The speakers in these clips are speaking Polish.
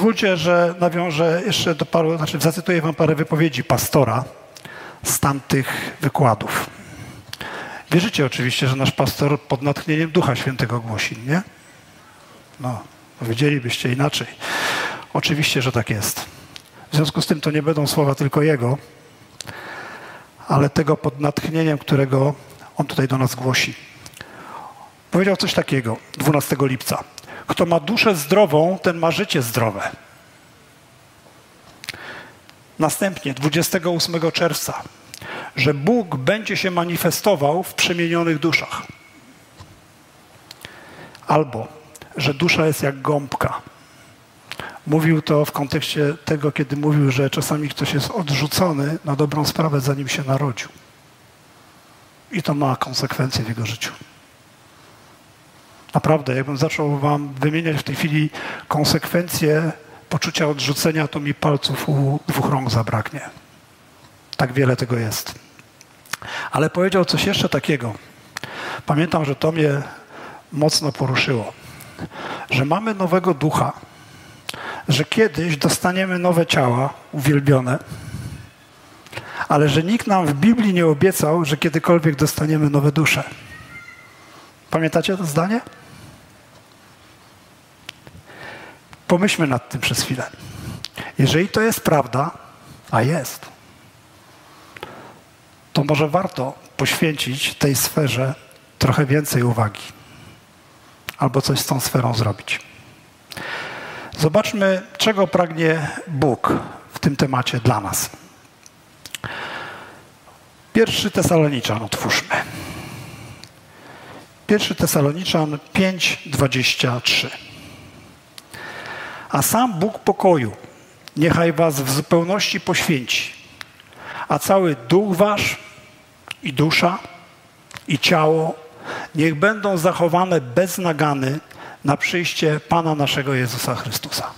Pozwólcie, że nawiążę jeszcze do paru, znaczy zacytuję wam parę wypowiedzi pastora z tamtych wykładów. Wierzycie oczywiście, że nasz pastor pod natchnieniem Ducha Świętego głosi, nie? No, powiedzielibyście inaczej. Oczywiście, że tak jest. W związku z tym to nie będą słowa tylko Jego, ale tego pod natchnieniem, którego On tutaj do nas głosi. Powiedział coś takiego 12 lipca. Kto ma duszę zdrową, ten ma życie zdrowe. Następnie 28 czerwca, że Bóg będzie się manifestował w przemienionych duszach. Albo, że dusza jest jak gąbka. Mówił to w kontekście tego, kiedy mówił, że czasami ktoś jest odrzucony na dobrą sprawę, zanim się narodził. I to ma konsekwencje w jego życiu. Naprawdę, jakbym zaczął wam wymieniać w tej chwili konsekwencje poczucia odrzucenia, to mi palców u dwóch rąk zabraknie. Tak wiele tego jest. Ale powiedział coś jeszcze takiego. Pamiętam, że to mnie mocno poruszyło. Że mamy nowego ducha, że kiedyś dostaniemy nowe ciała uwielbione, ale że nikt nam w Biblii nie obiecał, że kiedykolwiek dostaniemy nowe dusze. Pamiętacie to zdanie? Pomyślmy nad tym przez chwilę. Jeżeli to jest prawda, a jest, to może warto poświęcić tej sferze trochę więcej uwagi. Albo coś z tą sferą zrobić. Zobaczmy, czego pragnie Bóg w tym temacie dla nas. Pierwszy Tesaloniczan otwórzmy. Pierwszy Tesaloniczan 5:23. A sam Bóg pokoju niechaj was w zupełności poświęci, a cały duch wasz i dusza i ciało niech będą zachowane bez nagany na przyjście Pana naszego Jezusa Chrystusa.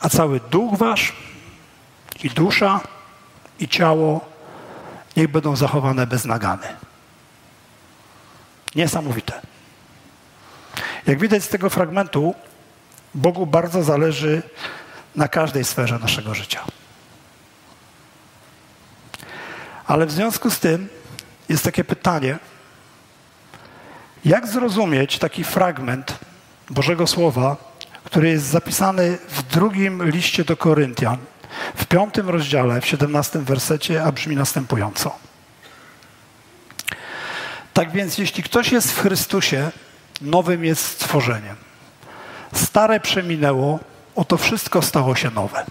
A cały duch wasz i dusza i ciało niech będą zachowane bez nagany. Niesamowite. Jak widać z tego fragmentu, Bogu bardzo zależy na każdej sferze naszego życia. Ale w związku z tym jest takie pytanie, jak zrozumieć taki fragment Bożego Słowa, który jest zapisany w drugim liście do Koryntian, w piątym rozdziale, w siedemnastym wersecie, a brzmi następująco. Tak więc, jeśli ktoś jest w Chrystusie, nowym jest stworzeniem. Stare przeminęło, oto wszystko stało się nowe.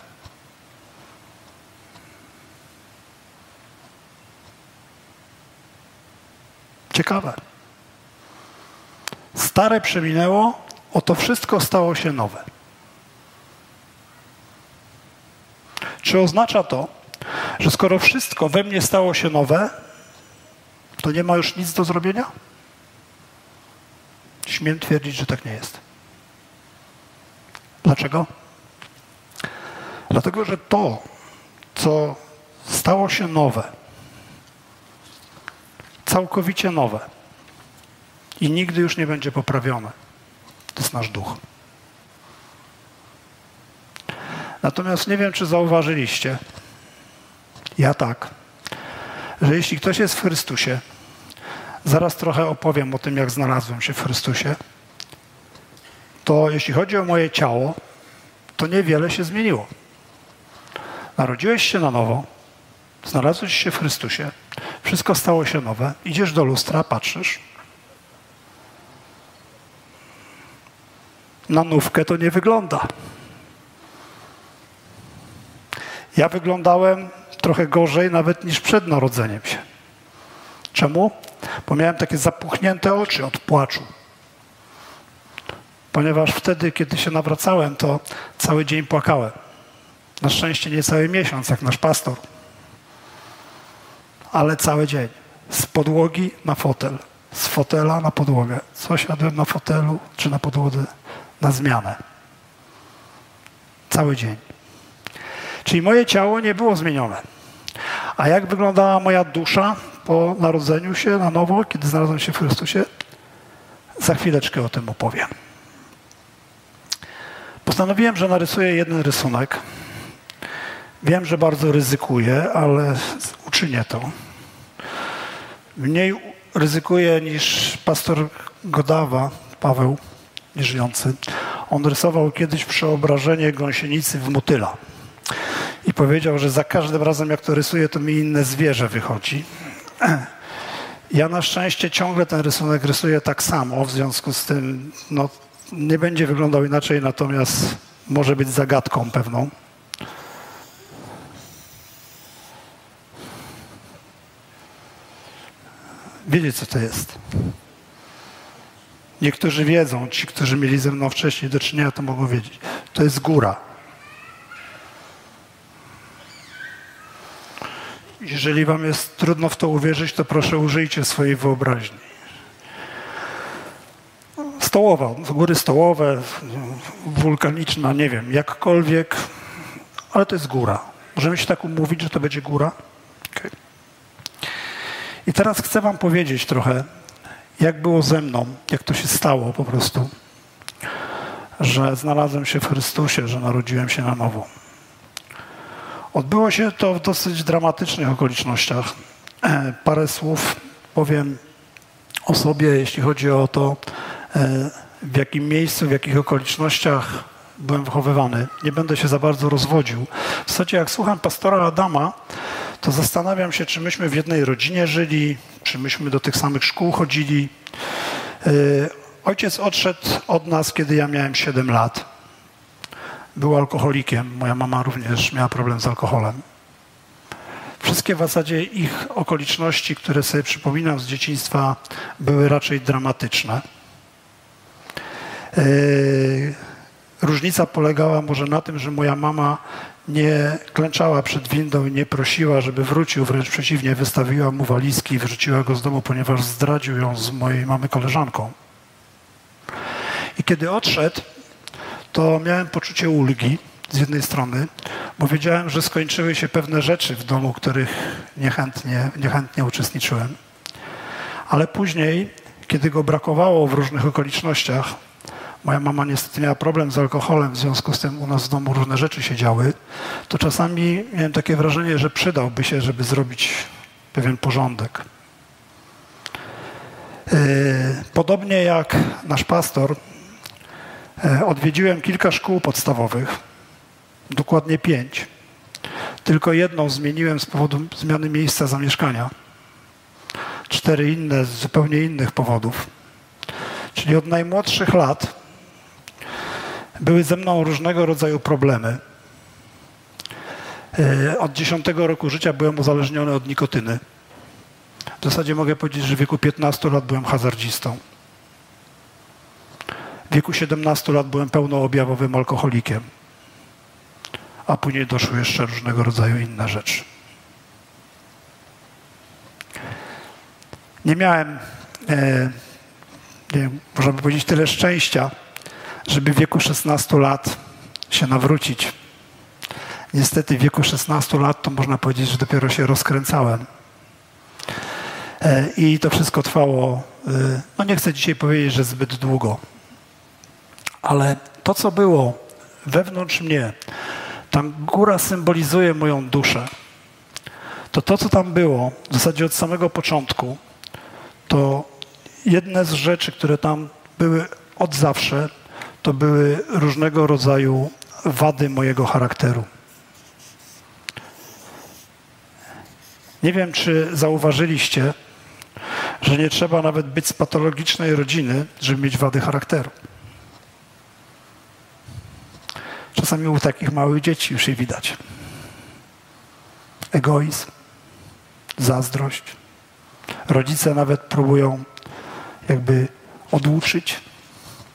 Ciekawe. Stare przeminęło, oto wszystko stało się nowe. Czy oznacza to, że skoro wszystko we mnie stało się nowe, to nie ma już nic do zrobienia? Śmiem twierdzić, że tak nie jest. Dlaczego? Dlatego, że to, co stało się nowe, całkowicie nowe i nigdy już nie będzie poprawione, to jest nasz duch. Natomiast nie wiem, czy zauważyliście, ja tak, że jeśli ktoś jest w Chrystusie, zaraz trochę opowiem o tym, jak znalazłem się w Chrystusie, to jeśli chodzi o moje ciało, to niewiele się zmieniło. Narodziłeś się na nowo, znalazłeś się w Chrystusie, wszystko stało się nowe, idziesz do lustra, patrzysz. Na nówkę to nie wygląda. Ja wyglądałem trochę gorzej nawet niż przed narodzeniem się. Czemu? Bo miałem takie zapuchnięte oczy od płaczu. Ponieważ wtedy, kiedy się nawracałem, to cały dzień płakałem. Na szczęście nie cały miesiąc, jak nasz pastor. Ale cały dzień. Z podłogi na fotel. Z fotela na podłogę. Co siadłem na fotelu czy na podłodze? Na zmianę. Cały dzień. Czyli moje ciało nie było zmienione. A jak wyglądała moja dusza po narodzeniu się na nowo, kiedy znalazłem się w Chrystusie? Za chwileczkę o tym opowiem. Postanowiłem, że narysuję jeden rysunek. Wiem, że bardzo ryzykuję, ale uczynię to. Mniej ryzykuję niż pastor Godawa, Paweł, nieżyjący. On rysował kiedyś przeobrażenie gąsienicy w motyla. I powiedział, że za każdym razem, jak to rysuje, to mi inne zwierzę wychodzi. Ja na szczęście ciągle ten rysunek rysuję tak samo, w związku z tym no, nie będzie wyglądał inaczej, natomiast może być zagadką pewną. Wiecie, co to jest. Niektórzy wiedzą, ci, którzy mieli ze mną wcześniej do czynienia, to mogą wiedzieć. To jest góra. Jeżeli wam jest trudno w to uwierzyć, to proszę użyjcie swojej wyobraźni. Stołowa, góry stołowe, wulkaniczna, nie wiem, jakkolwiek, ale to jest góra. Możemy się tak umówić, że to będzie góra? Okay. I teraz chcę wam powiedzieć trochę, jak było ze mną, jak to się stało po prostu, że znalazłem się w Chrystusie, że narodziłem się na nowo. Odbyło się to w dosyć dramatycznych okolicznościach. E, parę słów powiem o sobie, jeśli chodzi o to, w jakim miejscu, w jakich okolicznościach byłem wychowywany. Nie będę się za bardzo rozwodził. W zasadzie jak słucham pastora Adama, to zastanawiam się, czy myśmy w jednej rodzinie żyli, czy myśmy do tych samych szkół chodzili. E, ojciec odszedł od nas, kiedy ja miałem 7 lat był alkoholikiem. Moja mama również miała problem z alkoholem. Wszystkie w zasadzie ich okoliczności, które sobie przypominam z dzieciństwa, były raczej dramatyczne. Yy, różnica polegała może na tym, że moja mama nie klęczała przed windą i nie prosiła, żeby wrócił, wręcz przeciwnie, wystawiła mu walizki i wyrzuciła go z domu, ponieważ zdradził ją z mojej mamy koleżanką. I kiedy odszedł, to miałem poczucie ulgi z jednej strony, bo wiedziałem, że skończyły się pewne rzeczy w domu, których niechętnie, niechętnie uczestniczyłem. Ale później, kiedy go brakowało w różnych okolicznościach, moja mama niestety miała problem z alkoholem, w związku z tym u nas w domu różne rzeczy się działy, to czasami miałem takie wrażenie, że przydałby się, żeby zrobić pewien porządek. Yy, podobnie jak nasz pastor, E, odwiedziłem kilka szkół podstawowych, dokładnie pięć. Tylko jedną zmieniłem z powodu zmiany miejsca zamieszkania. Cztery inne z zupełnie innych powodów. Czyli od najmłodszych lat były ze mną różnego rodzaju problemy. E, od dziesiątego roku życia byłem uzależniony od nikotyny. W zasadzie mogę powiedzieć, że w wieku 15 lat byłem hazardzistą. W wieku 17 lat byłem pełnoobjawowym alkoholikiem, a później doszły jeszcze różnego rodzaju inne rzeczy. Nie miałem, e, nie można by powiedzieć, tyle szczęścia, żeby w wieku 16 lat się nawrócić. Niestety w wieku 16 lat to można powiedzieć, że dopiero się rozkręcałem. E, I to wszystko trwało, e, no nie chcę dzisiaj powiedzieć, że zbyt długo. Ale to, co było wewnątrz mnie, tam góra symbolizuje moją duszę. To to, co tam było, w zasadzie od samego początku, to jedne z rzeczy, które tam były od zawsze, to były różnego rodzaju wady mojego charakteru. Nie wiem, czy zauważyliście, że nie trzeba nawet być z patologicznej rodziny, żeby mieć wady charakteru. Czasami u takich małych dzieci już je widać. Egoizm, zazdrość. Rodzice nawet próbują jakby oduczyć.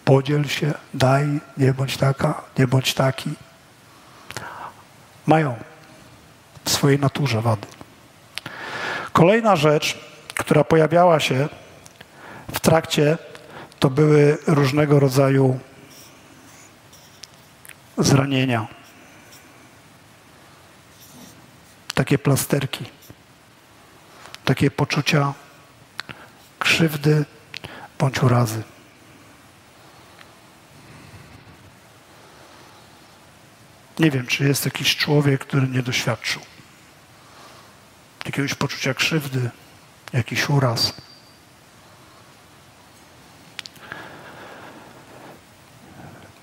Podziel się, daj, nie bądź taka, nie bądź taki. Mają w swojej naturze wady. Kolejna rzecz, która pojawiała się w trakcie, to były różnego rodzaju zranienia. Takie plasterki, takie poczucia krzywdy bądź urazy. Nie wiem, czy jest jakiś człowiek, który nie doświadczył jakiegoś poczucia krzywdy, jakiś uraz.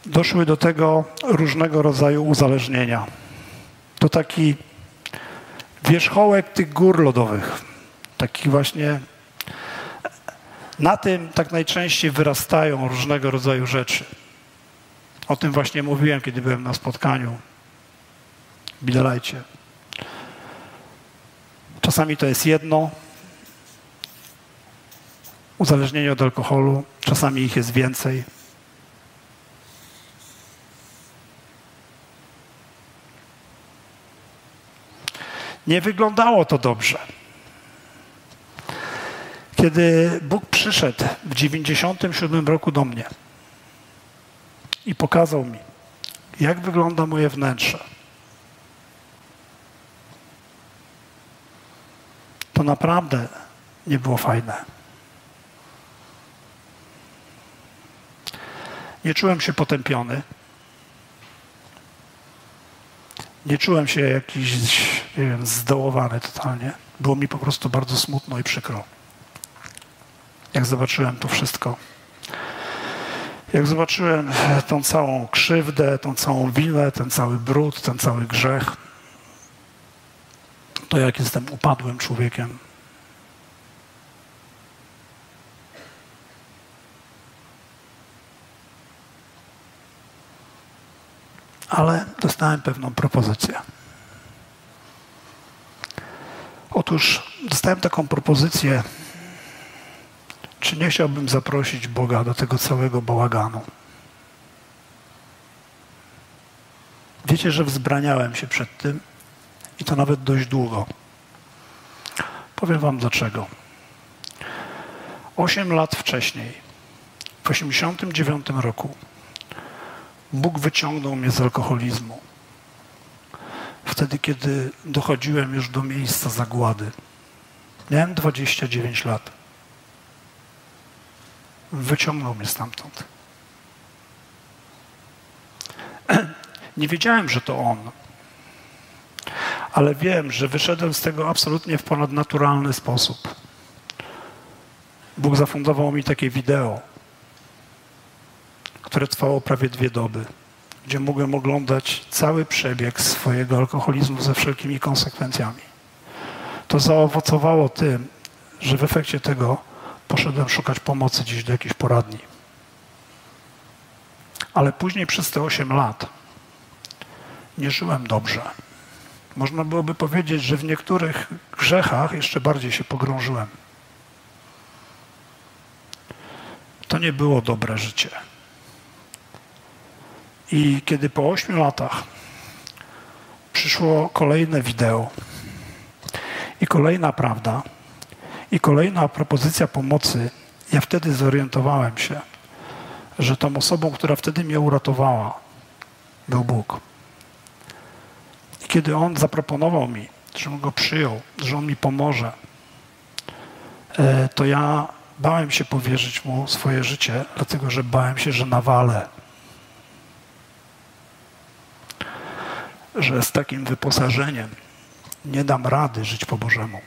Doszły do tego różnego rodzaju uzależnienia. To taki wierzchołek tych gór lodowych. Taki właśnie na tym tak najczęściej wyrastają różnego rodzaju rzeczy. O tym właśnie mówiłem, kiedy byłem na spotkaniu w Bidelajcie. Czasami to jest jedno uzależnienie od alkoholu, czasami ich jest więcej. Nie wyglądało to dobrze. Kiedy Bóg przyszedł w 97 roku do mnie i pokazał mi, jak wygląda moje wnętrze, to naprawdę nie było fajne. Nie czułem się potępiony. Nie czułem się jakiś, nie wiem, zdołowany totalnie. Było mi po prostu bardzo smutno i przykro. Jak zobaczyłem to wszystko. Jak zobaczyłem tą całą krzywdę, tą całą winę, ten cały brud, ten cały grzech, to jak jestem upadłym człowiekiem. Ale dostałem pewną propozycję. Otóż dostałem taką propozycję, czy nie chciałbym zaprosić Boga do tego całego bałaganu. Wiecie, że wzbraniałem się przed tym, i to nawet dość długo. Powiem Wam dlaczego. Osiem lat wcześniej, w 1989 roku, Bóg wyciągnął mnie z alkoholizmu. Wtedy, kiedy dochodziłem już do miejsca zagłady. Miałem 29 lat. Wyciągnął mnie stamtąd. Nie wiedziałem, że to On ale wiem, że wyszedłem z tego absolutnie w ponadnaturalny sposób. Bóg zafundował mi takie wideo, które trwało prawie dwie doby, gdzie mogłem oglądać cały przebieg swojego alkoholizmu ze wszelkimi konsekwencjami. To zaowocowało tym, że w efekcie tego poszedłem szukać pomocy gdzieś do jakiejś poradni. Ale później przez te 8 lat nie żyłem dobrze. Można byłoby powiedzieć, że w niektórych grzechach jeszcze bardziej się pogrążyłem. To nie było dobre życie. I kiedy po ośmiu latach przyszło kolejne wideo i kolejna prawda i kolejna propozycja pomocy, ja wtedy zorientowałem się, że tą osobą, która wtedy mnie uratowała, był Bóg kiedy on zaproponował mi, żebym go przyjął, że on mi pomoże, e, to ja bałem się powierzyć mu swoje życie, dlatego że bałem się, że nawalę. Że z takim wyposażeniem nie dam rady żyć po Bożemu.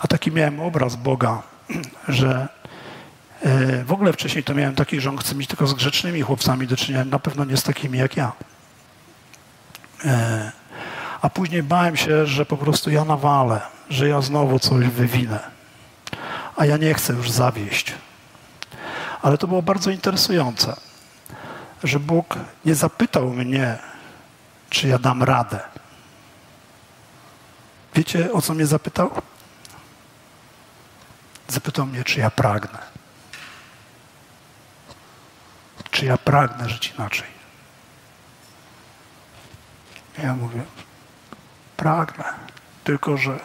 A taki miałem obraz Boga, że e, w ogóle wcześniej to miałem taki, że on chce mieć tylko z grzecznymi chłopcami do czynienia, na pewno nie z takimi jak ja. E, a później bałem się, że po prostu ja nawalę, że ja znowu coś wywinę. A ja nie chcę już zawieść. Ale to było bardzo interesujące, że Bóg nie zapytał mnie, czy ja dam radę. Wiecie, o co mnie zapytał? Zapytał mnie, czy ja pragnę. Czy ja pragnę żyć inaczej. Ja mówię, pragnę, tylko że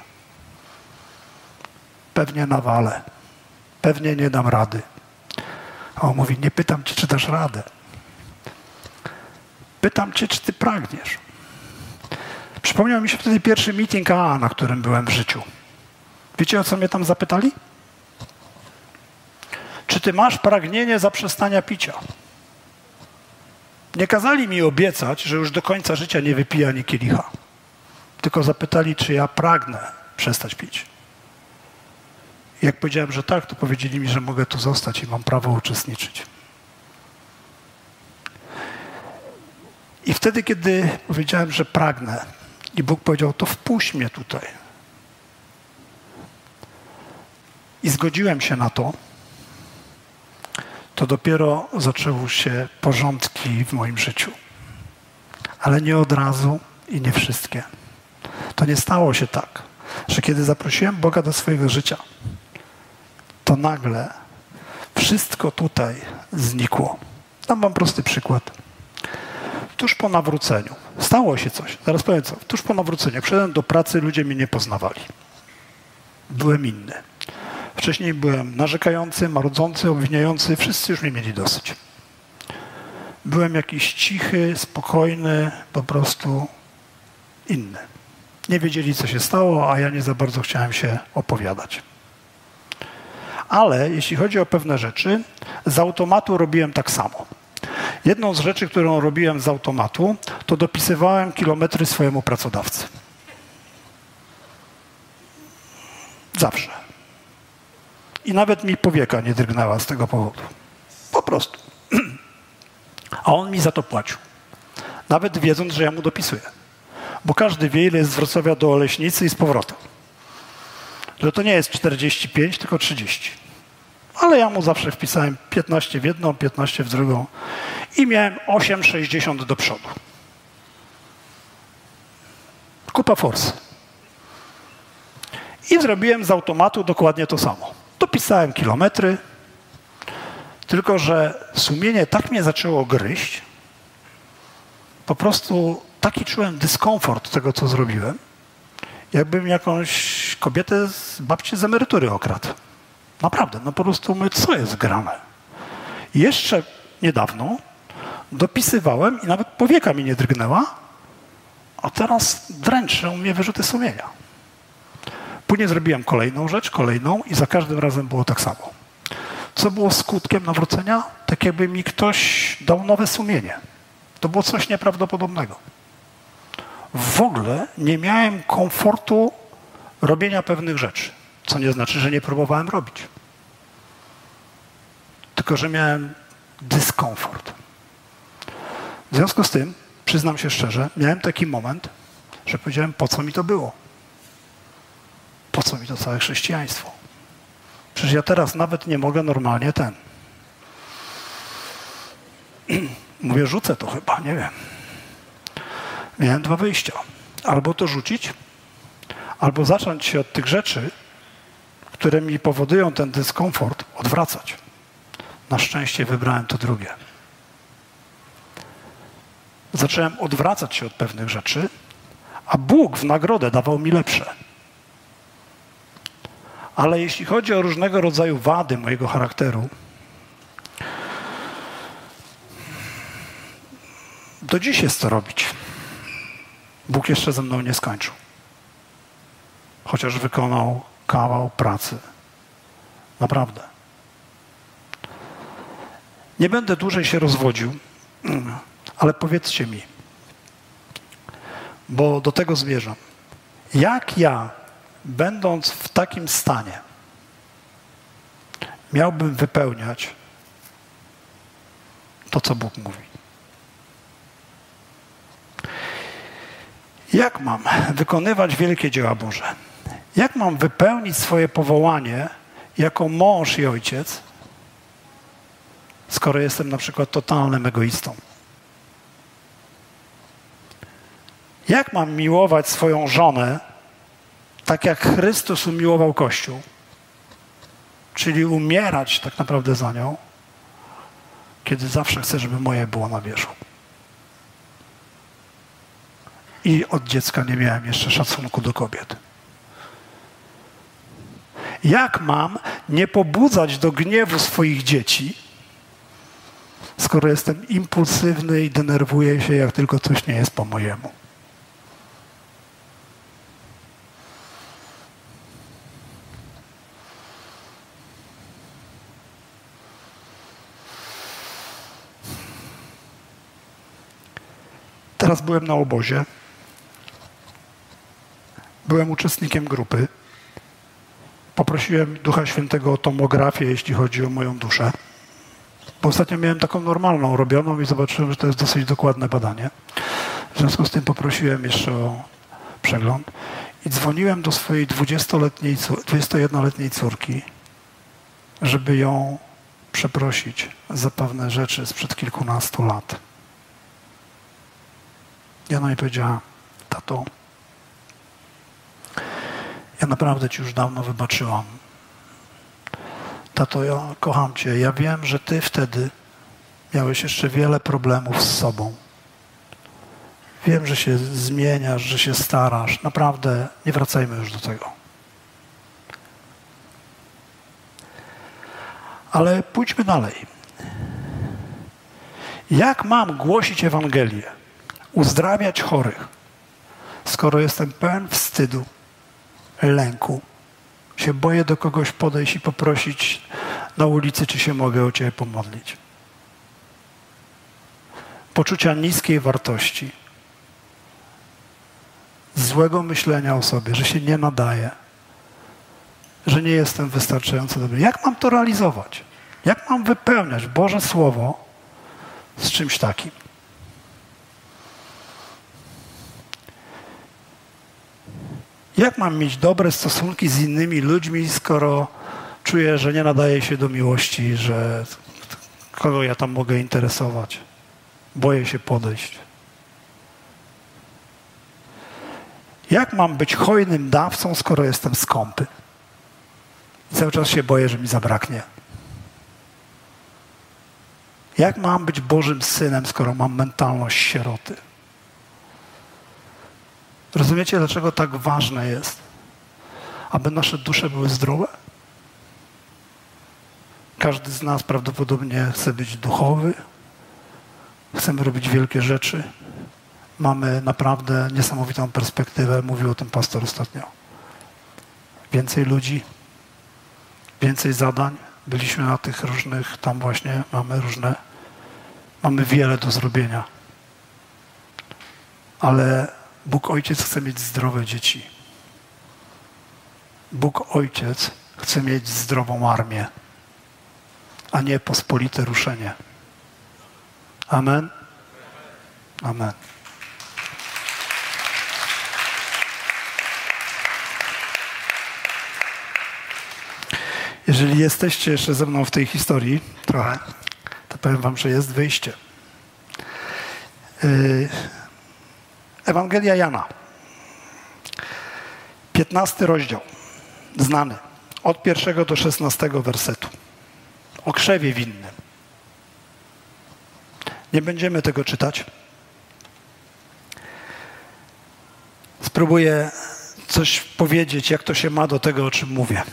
pewnie nawalę, pewnie nie dam rady. A on mówi, nie pytam cię, czy dasz radę. Pytam cię, czy ty pragniesz. Przypomniał mi się wtedy pierwszy meeting AA, na którym byłem w życiu. Wiecie, o co mnie tam zapytali? Czy ty masz pragnienie zaprzestania picia? Nie kazali mi obiecać, że już do końca życia nie wypija ani kielicha. Tylko zapytali, czy ja pragnę przestać pić. Jak powiedziałem, że tak, to powiedzieli mi, że mogę tu zostać i mam prawo uczestniczyć. I wtedy, kiedy powiedziałem, że pragnę, i Bóg powiedział, to wpuść mnie tutaj. I zgodziłem się na to, to dopiero zaczęły się porządki w moim życiu. Ale nie od razu i nie wszystkie. To nie stało się tak, że kiedy zaprosiłem Boga do swojego życia, to nagle wszystko tutaj znikło. Dam wam prosty przykład. Tuż po nawróceniu stało się coś. Zaraz powiem co. Tuż po nawróceniu, przyszedłem do pracy, ludzie mnie nie poznawali. Byłem inny. Wcześniej byłem narzekający, marudzący, obwiniający. Wszyscy już mnie mieli dosyć. Byłem jakiś cichy, spokojny, po prostu inny. Nie wiedzieli, co się stało, a ja nie za bardzo chciałem się opowiadać. Ale jeśli chodzi o pewne rzeczy, z automatu robiłem tak samo. Jedną z rzeczy, którą robiłem z automatu, to dopisywałem kilometry swojemu pracodawcy. Zawsze. I nawet mi powieka nie drgnęła z tego powodu. Po prostu. A on mi za to płacił. Nawet wiedząc, że ja mu dopisuję. Bo każdy wie, ile jest z Wrocławia do Oleśnicy i z powrotem. Że to nie jest 45, tylko 30. Ale ja mu zawsze wpisałem 15 w jedną, 15 w drugą i miałem 8,60 do przodu. Kupa forsy. I zrobiłem z automatu dokładnie to samo. Dopisałem kilometry, tylko że sumienie tak mnie zaczęło gryźć, po prostu taki czułem dyskomfort tego, co zrobiłem, jakbym jakąś kobietę z babci z emerytury okradł. Naprawdę, no po prostu my, co jest grane? Jeszcze niedawno dopisywałem i nawet powieka mi nie drgnęła, a teraz dręczą mnie wyrzuty sumienia. Później zrobiłem kolejną rzecz, kolejną i za każdym razem było tak samo. Co było skutkiem nawrócenia? Tak jakby mi ktoś dał nowe sumienie. To było coś nieprawdopodobnego. W ogóle nie miałem komfortu robienia pewnych rzeczy, co nie znaczy, że nie próbowałem robić. Tylko, że miałem dyskomfort. W związku z tym, przyznam się szczerze, miałem taki moment, że powiedziałem, po co mi to było? Po co mi to całe chrześcijaństwo? Przecież ja teraz nawet nie mogę normalnie ten. Mówię, rzucę to chyba, nie wiem. Miałem dwa wyjścia. Albo to rzucić, albo zacząć się od tych rzeczy, które mi powodują ten dyskomfort, odwracać. Na szczęście wybrałem to drugie. Zacząłem odwracać się od pewnych rzeczy, a Bóg w nagrodę dawał mi lepsze. Ale jeśli chodzi o różnego rodzaju wady mojego charakteru, do dziś jest to robić. Bóg jeszcze ze mną nie skończył. Chociaż wykonał kawał pracy. Naprawdę. Nie będę dłużej się rozwodził, ale powiedzcie mi, bo do tego zmierzam. Jak ja, będąc w takim stanie, miałbym wypełniać to, co Bóg mówi? Jak mam wykonywać wielkie dzieła Boże? Jak mam wypełnić swoje powołanie jako mąż i ojciec, skoro jestem na przykład totalnym egoistą? Jak mam miłować swoją żonę tak, jak Chrystus umiłował Kościół? Czyli umierać tak naprawdę za nią, kiedy zawsze chcę, żeby moje było na wierzchu. I od dziecka nie miałem jeszcze szacunku do kobiet. Jak mam nie pobudzać do gniewu swoich dzieci, skoro jestem impulsywny i denerwuję się, jak tylko coś nie jest po mojemu? Raz byłem na obozie. Byłem uczestnikiem grupy. Poprosiłem Ducha Świętego o tomografię, jeśli chodzi o moją duszę. Bo ostatnio miałem taką normalną robioną i zobaczyłem, że to jest dosyć dokładne badanie. W związku z tym poprosiłem jeszcze o przegląd i dzwoniłem do swojej 20-letniej, 21-letniej córki, żeby ją przeprosić za pewne rzeczy sprzed kilkunastu lat. I ona mi powiedziała, tato, ja naprawdę ci już dawno wybaczyłam. Tato, ja kocham cię. Ja wiem, że ty wtedy miałeś jeszcze wiele problemów z sobą. Wiem, że się zmieniasz, że się starasz. Naprawdę nie wracajmy już do tego. Ale pójdźmy dalej. Jak mam głosić Ewangelię, uzdrawiać chorych, skoro jestem pełen wstydu, lęku, się boję do kogoś podejść i poprosić na ulicy, czy się mogę o Ciebie pomodlić? Poczucia niskiej wartości, złego myślenia o sobie, że się nie nadaje, że nie jestem wystarczająco dobry. Jak mam to realizować? Jak mam wypełniać Boże Słowo z czymś takim? Jak mam mieć dobre stosunki z innymi ludźmi, skoro czuję, że nie nadaje się do miłości, że kogo ja tam mogę interesować? Boję się podejść. Jak mam być hojnym dawcą, skoro jestem skąpy? I cały czas się boję, że mi zabraknie. Jak mam być Bożym synem, skoro mam mentalność sieroty? Rozumiecie, dlaczego tak ważne jest, aby nasze dusze były zdrowe? Każdy z nas prawdopodobnie chce być duchowy, chcemy robić wielkie rzeczy. Mamy naprawdę niesamowitą perspektywę, mówił o tym pastor ostatnio. Więcej ludzi, więcej zadań. Byliśmy na tych różnych, tam właśnie mamy różne, mamy wiele do zrobienia. Ale Bóg Ojciec chce mieć zdrowe dzieci. Bóg Ojciec chce mieć zdrową armię, a nie pospolite ruszenie. Amen? Amen. Jeżeli jesteście jeszcze ze mną w tej historii trochę, to powiem wam, że jest wyjście. Yy, Ewangelia Jana. 15 rozdział. Znany. Od pierwszego do 16 wersetu. O krzewie winnym. Nie będziemy tego czytać. Spróbuję coś powiedzieć, jak to się ma do tego, o czym mówię.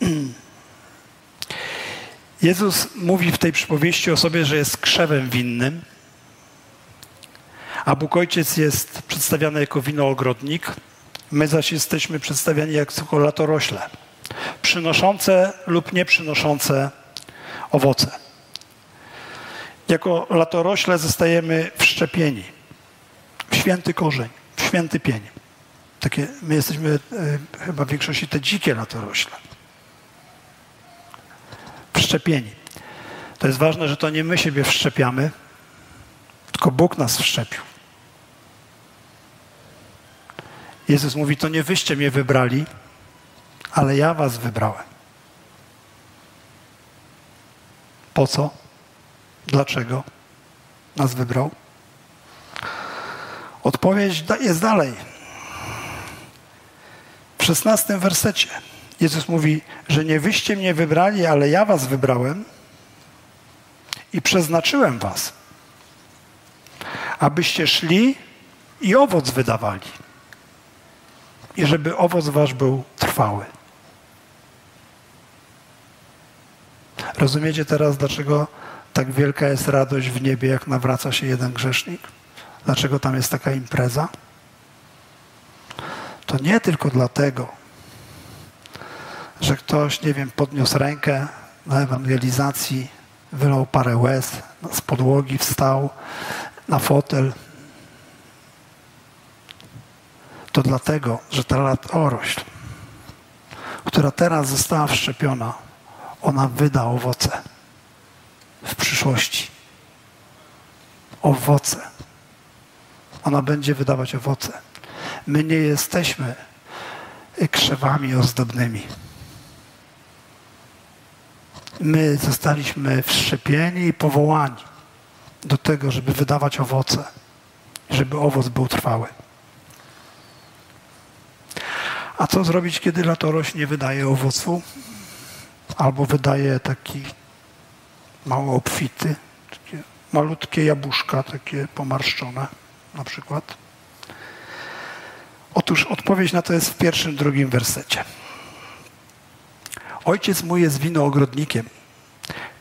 Jezus mówi w tej przypowieści o sobie, że jest krzewem winnym, a Bóg Ojciec jest przedstawiany jako winoogrodnik, my zaś jesteśmy przedstawiani jako latorośle, przynoszące lub nie przynoszące owoce. Jako latorośle zostajemy wszczepieni w święty korzeń, w święty pień. Takie, my jesteśmy e, chyba w większości te dzikie latorośle. Wszczepieni. To jest ważne, że to nie my siebie wszczepiamy, tylko Bóg nas wszczepił. Jezus mówi, to nie wyście mnie wybrali, ale ja was wybrałem. Po co? Dlaczego nas wybrał? Odpowiedź jest dalej. W szesnastym wersecie Jezus mówi, że nie wyście mnie wybrali, ale ja was wybrałem i przeznaczyłem was, abyście szli i owoc wydawali i żeby owoc wasz był trwały. Rozumiecie teraz, dlaczego tak wielka jest radość w niebie, jak nawraca się jeden grzesznik? Dlaczego tam jest taka impreza? To nie tylko dlatego, że ktoś, nie wiem, podniósł rękę na ewangelizacji, wylał parę łez, z podłogi wstał na fotel to dlatego, że ta latorośl, która teraz została wszczepiona, ona wyda owoce w przyszłości. Owoce. Ona będzie wydawać owoce. My nie jesteśmy krzewami ozdobnymi. My zostaliśmy wszczepieni i powołani do tego, żeby wydawać owoce, żeby owoc był trwały. A co zrobić, kiedy latorość nie wydaje owocu? Albo wydaje taki mało obfity, takie malutkie jabłuszka, takie pomarszczone na przykład. Otóż odpowiedź na to jest w pierwszym, drugim wersecie. Ojciec mój jest winoogrodnikiem.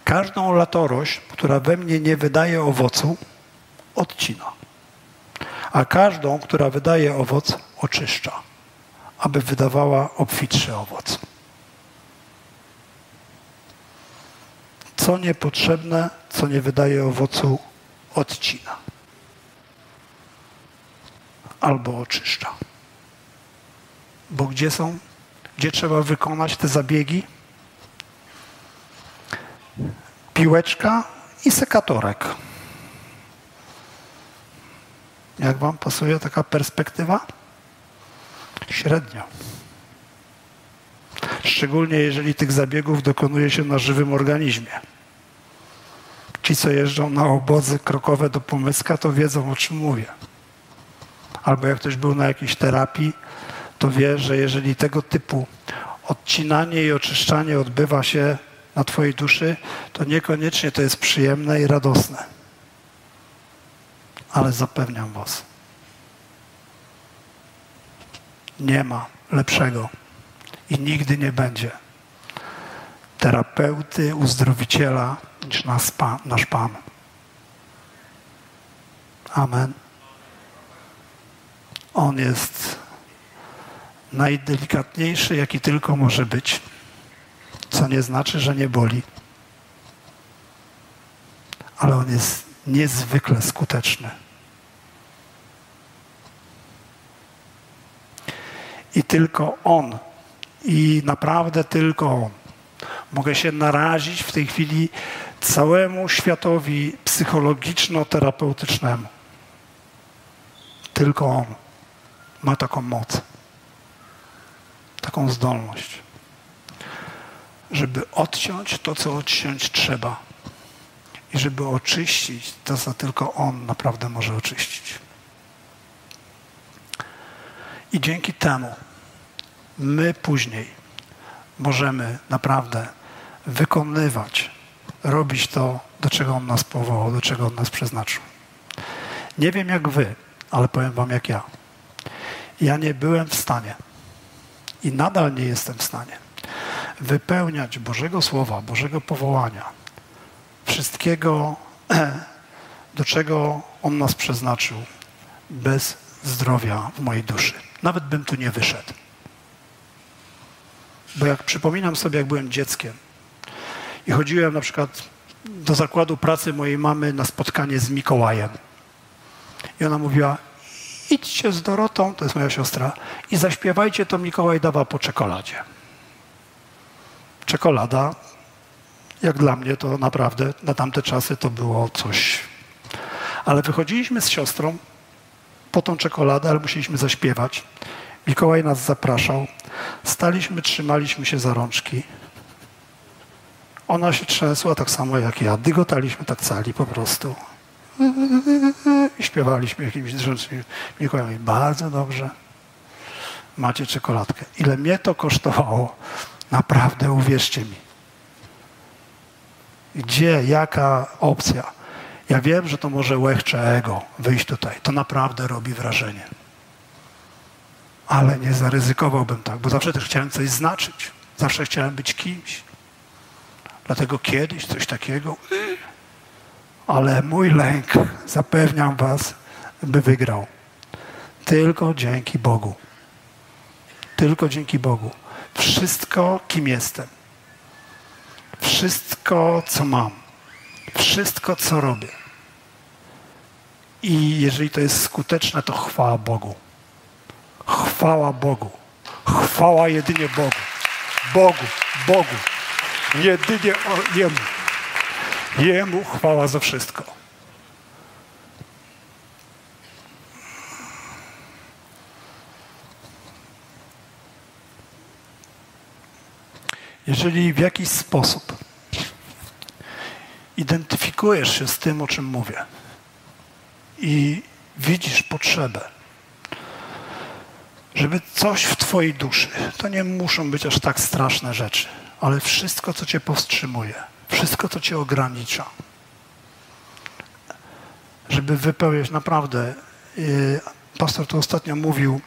Każdą latorość, która we mnie nie wydaje owocu, odcina. A każdą, która wydaje owoc, oczyszcza, aby wydawała obfitszy owoc. Co niepotrzebne, co nie wydaje owocu, odcina albo oczyszcza. Bo gdzie są, gdzie trzeba wykonać te zabiegi? Piłeczka i sekatorek. Jak Wam pasuje taka perspektywa? Średnio. Szczególnie jeżeli tych zabiegów dokonuje się na żywym organizmie. Ci, co jeżdżą na obozy krokowe do Pomyska, to wiedzą, o czym mówię. Albo jak ktoś był na jakiejś terapii, to wie, że jeżeli tego typu odcinanie i oczyszczanie odbywa się na Twojej duszy, to niekoniecznie to jest przyjemne i radosne. Ale zapewniam Was, nie ma lepszego i nigdy nie będzie terapeuty, uzdrowiciela niż nasz Pan. Nasz Pan. Amen. On jest najdelikatniejszy, jaki tylko może być, co nie znaczy, że nie boli. Ale on jest niezwykle skuteczny. I tylko on, i naprawdę tylko on. Mogę się narazić w tej chwili całemu światowi psychologiczno-terapeutycznemu. Tylko on ma taką moc, taką zdolność, żeby odciąć to, co odciąć trzeba i żeby oczyścić to, co tylko On naprawdę może oczyścić. I dzięki temu my później możemy naprawdę wykonywać, robić to, do czego On nas powołał, do czego On nas przeznaczył. Nie wiem jak wy, ale powiem wam jak ja ja nie byłem w stanie i nadal nie jestem w stanie wypełniać Bożego Słowa, Bożego powołania, wszystkiego, do czego On nas przeznaczył, bez zdrowia w mojej duszy. Nawet bym tu nie wyszedł. Bo jak przypominam sobie, jak byłem dzieckiem i chodziłem na przykład do zakładu pracy mojej mamy na spotkanie z Mikołajem. I ona mówiła, idźcie z Dorotą, to jest moja siostra, i zaśpiewajcie to Mikołaj dawa po czekoladzie. Czekolada, jak dla mnie to naprawdę na tamte czasy to było coś. Ale wychodziliśmy z siostrą po tą czekoladę, ale musieliśmy zaśpiewać. Mikołaj nas zapraszał. Staliśmy, trzymaliśmy się za rączki. Ona się trzęsła tak samo jak ja. Dygotaliśmy tak cali po prostu. I śpiewaliśmy jakimiś rzeczami. Mikołaj mówi, bardzo dobrze, macie czekoladkę. Ile mnie to kosztowało, naprawdę uwierzcie mi. Gdzie, jaka opcja? Ja wiem, że to może łechcze ego wyjść tutaj. To naprawdę robi wrażenie. Ale nie zaryzykowałbym tak, bo zawsze też chciałem coś znaczyć. Zawsze chciałem być kimś. Dlatego kiedyś coś takiego ale mój lęk, zapewniam Was, by wygrał. Tylko dzięki Bogu. Tylko dzięki Bogu. Wszystko, kim jestem. Wszystko, co mam. Wszystko, co robię. I jeżeli to jest skuteczne, to chwała Bogu. chwała Bogu. Chwała jedynie Bogu. Bogu, Bogu. Jedynie Jemu. Jemu chwała za wszystko. Jeżeli w jakiś sposób identyfikujesz się z tym, o czym mówię i widzisz potrzebę, żeby coś w Twojej duszy, to nie muszą być aż tak straszne rzeczy, ale wszystko, co Cię powstrzymuje, wszystko, co Cię ogranicza, żeby wypełnić naprawdę. Y, pastor tu ostatnio mówił,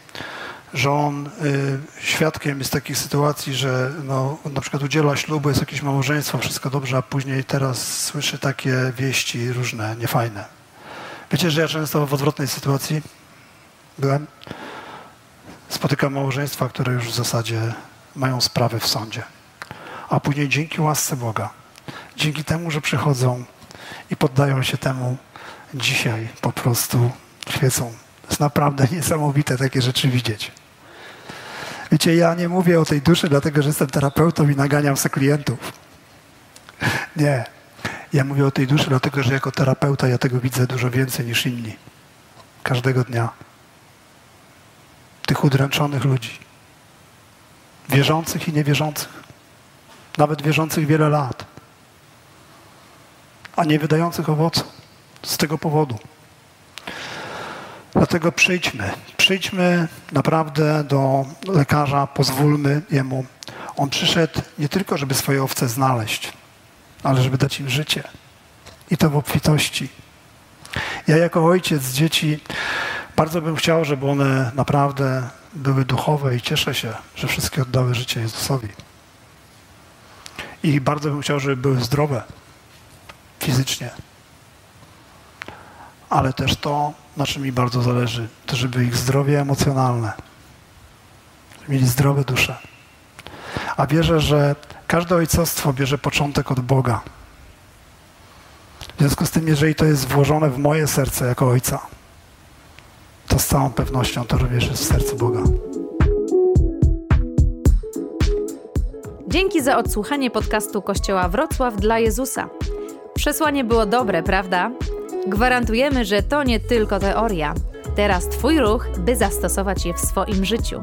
że on y, świadkiem jest takich sytuacji, że no, na przykład udziela ślubu, jest jakieś małżeństwo, wszystko dobrze, a później teraz słyszy takie wieści różne, niefajne. Wiecie, że ja często w odwrotnej sytuacji byłem? Spotykam małżeństwa, które już w zasadzie mają sprawy w sądzie. A później dzięki łasce Boga, dzięki temu, że przychodzą i poddają się temu, dzisiaj po prostu świecą. To jest naprawdę niesamowite takie rzeczy widzieć. Wiecie, ja nie mówię o tej duszy, dlatego że jestem terapeutą i naganiam sobie klientów. Nie. Ja mówię o tej duszy, dlatego że jako terapeuta ja tego widzę dużo więcej niż inni. Każdego dnia. Tych udręczonych ludzi. Wierzących i niewierzących. Nawet wierzących wiele lat. A nie wydających owocu. Z tego powodu. Dlatego przyjdźmy, przyjdźmy naprawdę do lekarza, pozwólmy jemu. On przyszedł nie tylko, żeby swoje owce znaleźć, ale żeby dać im życie. I to w obfitości. Ja jako ojciec dzieci bardzo bym chciał, żeby one naprawdę były duchowe i cieszę się, że wszystkie oddały życie Jezusowi. I bardzo bym chciał, żeby były zdrowe fizycznie. Ale też to, na czym mi bardzo zależy, to żeby ich zdrowie emocjonalne, mieli zdrowe dusze. A wierzę, że każde ojcostwo bierze początek od Boga. W związku z tym, jeżeli to jest włożone w moje serce jako ojca, to z całą pewnością to również jest w sercu Boga. Dzięki za odsłuchanie podcastu Kościoła Wrocław dla Jezusa. Przesłanie było dobre, prawda? Gwarantujemy, że to nie tylko teoria. Teraz Twój ruch, by zastosować je w swoim życiu.